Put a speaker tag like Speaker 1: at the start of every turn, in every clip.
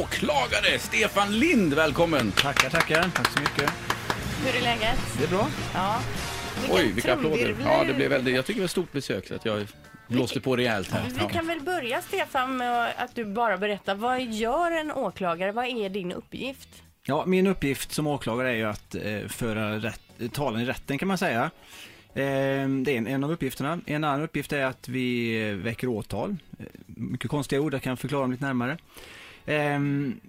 Speaker 1: åklagare Stefan Lind. Välkommen!
Speaker 2: Tackar, tackar. Tack så mycket.
Speaker 3: Hur är läget?
Speaker 2: Det är bra.
Speaker 3: Ja.
Speaker 1: Oj, vilka applåder. Ja, det blev väldigt, jag tycker det var ett stort besök så att jag blåste på rejält här.
Speaker 3: Vi kan väl börja Stefan med att du bara berättar. Vad gör en åklagare? Vad är din uppgift?
Speaker 2: Ja, min uppgift som åklagare är ju att eh, föra rätt, talan i rätten kan man säga. Eh, det är en, en av uppgifterna. En annan uppgift är att vi eh, väcker åtal. Eh, mycket konstiga ord, jag kan förklara dem lite närmare. Eh,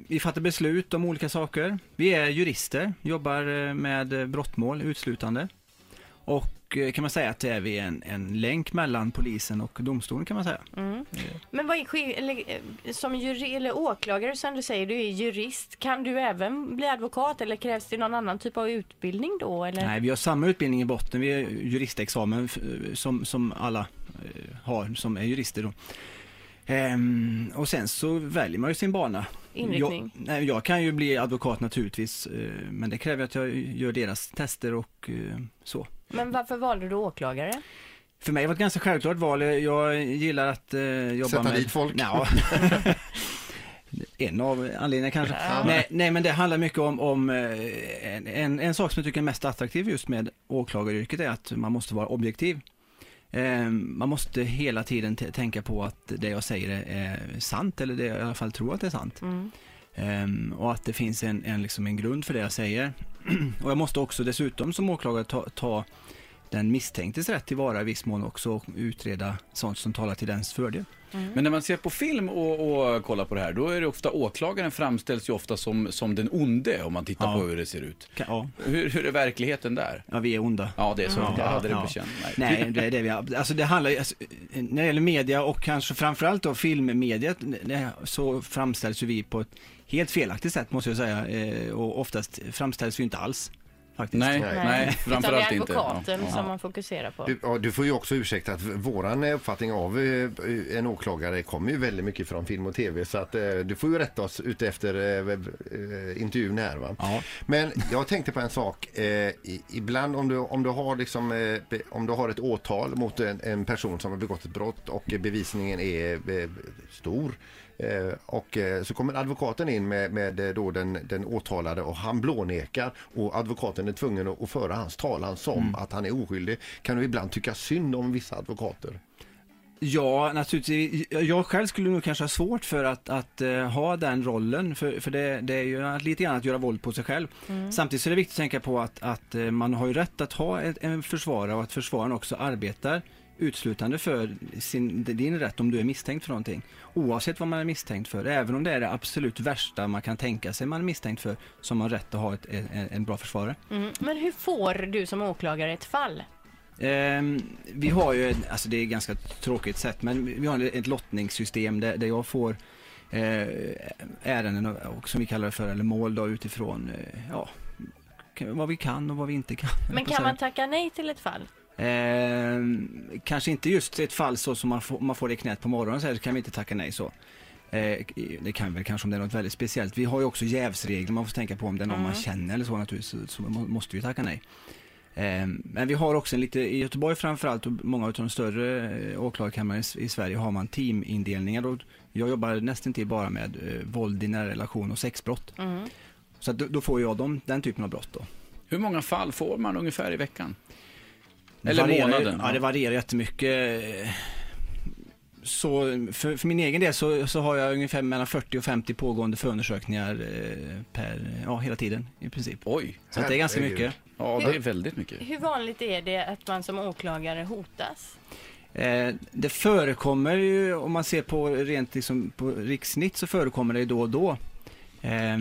Speaker 2: vi fattar beslut om olika saker. Vi är jurister, jobbar eh, med brottmål uteslutande. Och eh, kan man säga att det är vi en, en länk mellan polisen och domstolen kan man säga.
Speaker 3: Mm. Men vad är eller, eh, som juri, eller åklagare som du säger, du är jurist. Kan du även bli advokat eller krävs det någon annan typ av utbildning då? Eller?
Speaker 2: Nej, vi har samma utbildning i botten. Vi är juristexamen som, som alla har som är jurister. Då. Ehm, och sen så väljer man ju sin bana.
Speaker 3: Inriktning.
Speaker 2: Jag, nej, jag kan ju bli advokat naturligtvis, eh, men det kräver att jag gör deras tester och eh, så.
Speaker 3: Men varför valde du åklagare?
Speaker 2: För mig var det ett ganska självklart val. Jag gillar att eh, jobba
Speaker 4: Sätta
Speaker 2: med...
Speaker 4: dit folk.
Speaker 2: Ja. en av anledningarna kanske. Nej, nej, men det handlar mycket om, om eh, en, en, en sak som jag tycker är mest attraktiv just med åklagaryrket är att man måste vara objektiv. Eh, man måste hela tiden tänka på att det jag säger är, sant, eller det jag i alla fall tror att det är sant.
Speaker 3: Mm.
Speaker 2: Ehm, och att det finns en, en, liksom en grund för det jag säger. och jag måste också dessutom som åklagare ta, ta den misstänktes rätt tillvara i viss mån också och utreda sånt som talar till dens fördel.
Speaker 1: Men när man ser på film och, och kollar på det här, då är det ofta åklagaren framställs ju ofta som, som den onde om man tittar
Speaker 2: Ja.
Speaker 1: på hur det ser ut.
Speaker 2: Ja,
Speaker 1: Hur, hur är verkligheten där?
Speaker 2: ja vi är onda.
Speaker 1: Ja, det är så.
Speaker 2: Ja,
Speaker 1: jag hade det
Speaker 2: ja.
Speaker 1: på känn. Nej.
Speaker 2: Nej, det är det vi har. Alltså det handlar ju, alltså, när det gäller media och kanske framförallt då filmmediet, så framställs ju vi på ett helt felaktigt sätt måste jag säga. Eh, och oftast framställs vi inte alls. Faktiskt.
Speaker 1: Nej,
Speaker 4: Nej.
Speaker 1: nej,
Speaker 3: Utan det
Speaker 1: framförallt
Speaker 3: är
Speaker 1: inte.
Speaker 3: advokaten
Speaker 1: Ja.
Speaker 3: som man fokuserar på.
Speaker 4: Du, ja, du får ju också ursäkta att våran uppfattning av eh, en åklagare kommer ju väldigt mycket från film och tv så att eh, du får ju rätta oss ute efter eh, eh, intervjun här va.
Speaker 2: Ja.
Speaker 4: Men jag tänkte på en sak. Eh, i, ibland om du, om, du har liksom, eh, be, om du har ett åtal mot en, en person som har begått ett brott och bevisningen är eh, stor eh, och eh, så kommer advokaten in med, med eh, då den, den åtalade och han blånekar och advokaten är tvungen att, att föra hans talan som att han är oskyldig. Kan du ibland tycka synd om vissa advokater?
Speaker 2: Ja, naturligtvis. Jag själv skulle nog kanske ha svårt för att, att eh, ha den rollen, för, för det, det är ju lite grann att göra våld på sig själv. Samtidigt så är det viktigt att tänka på att, att eh, man har ju rätt att ha ett, en försvarare och att försvararen också arbetar utslutande för sin, din rätt om du är misstänkt för någonting. Oavsett vad man är misstänkt för, även om det är det absolut värsta man kan tänka sig man är misstänkt för, så har man rätt att ha ett, en, en bra försvarare.
Speaker 3: Mm. Men hur får du som åklagare ett fall?
Speaker 2: Ehm, vi har ju, alltså det är ganska tråkigt sätt, men vi har ett lottningssystem där, där jag får eh, ärenden och, som vi kallar det för, eller mål då utifrån, eh, ja, vad vi kan och vad vi inte kan.
Speaker 3: Men kan man tacka nej till ett fall?
Speaker 2: Ehm, kanske inte just ett fall så som man får, man får det i knät på morgonen så här, så kan vi inte tacka nej så. Eh, det kan väl kanske om det är något väldigt speciellt. Vi har ju också jävsregler man får tänka på om det är någon man känner eller så naturligtvis, så, så må- måste vi tacka nej. Ehm, Men vi har också en lite, i Göteborg framförallt och många av de större eh, åklagarkamrarna i- i Sverige har man teamindelningar och jag jobbar nästan till bara med eh, våld i nära relation och sexbrott.
Speaker 3: Mm.
Speaker 2: Så att då, då får jag dem, den typen av brott då.
Speaker 1: Hur många fall får man ungefär i veckan? Eller
Speaker 2: varierar,
Speaker 1: månaden?
Speaker 2: Ja, det varierar jättemycket. Så för, för min egen del så, så har jag ungefär mellan 40 och 50 pågående förundersökningar eh, per, ja hela tiden i princip.
Speaker 1: Oj,
Speaker 2: Så att det är ganska mycket.
Speaker 1: ja det är väldigt mycket.
Speaker 3: Hur vanligt är det att man som åklagare hotas?
Speaker 2: Eh, det förekommer ju, om man ser på rent liksom, på rikssnitt så förekommer det ju då och då. Eh,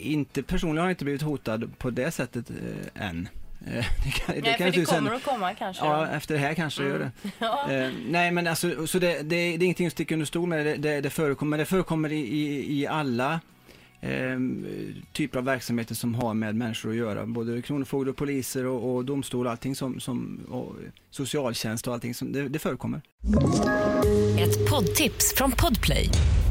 Speaker 2: inte, personligen har jag inte blivit hotad på det sättet eh, än. Eh, det kan,
Speaker 3: Nej,
Speaker 2: kan
Speaker 3: för det kommer
Speaker 2: hända-
Speaker 3: att komma kanske.
Speaker 2: Ja, efter det här kanske det gör det.
Speaker 3: Ja.
Speaker 2: Eh, nej men alltså, så det, det, det är ingenting att sticka under stol med. Det, det, det förekommer, det förekommer i, i, i alla eh, typer av verksamheter som har med människor att göra. Både kronofogde och poliser och, och domstol och allting som, som och socialtjänst och allting som, det, det förekommer.
Speaker 5: Ett poddtips från Podplay.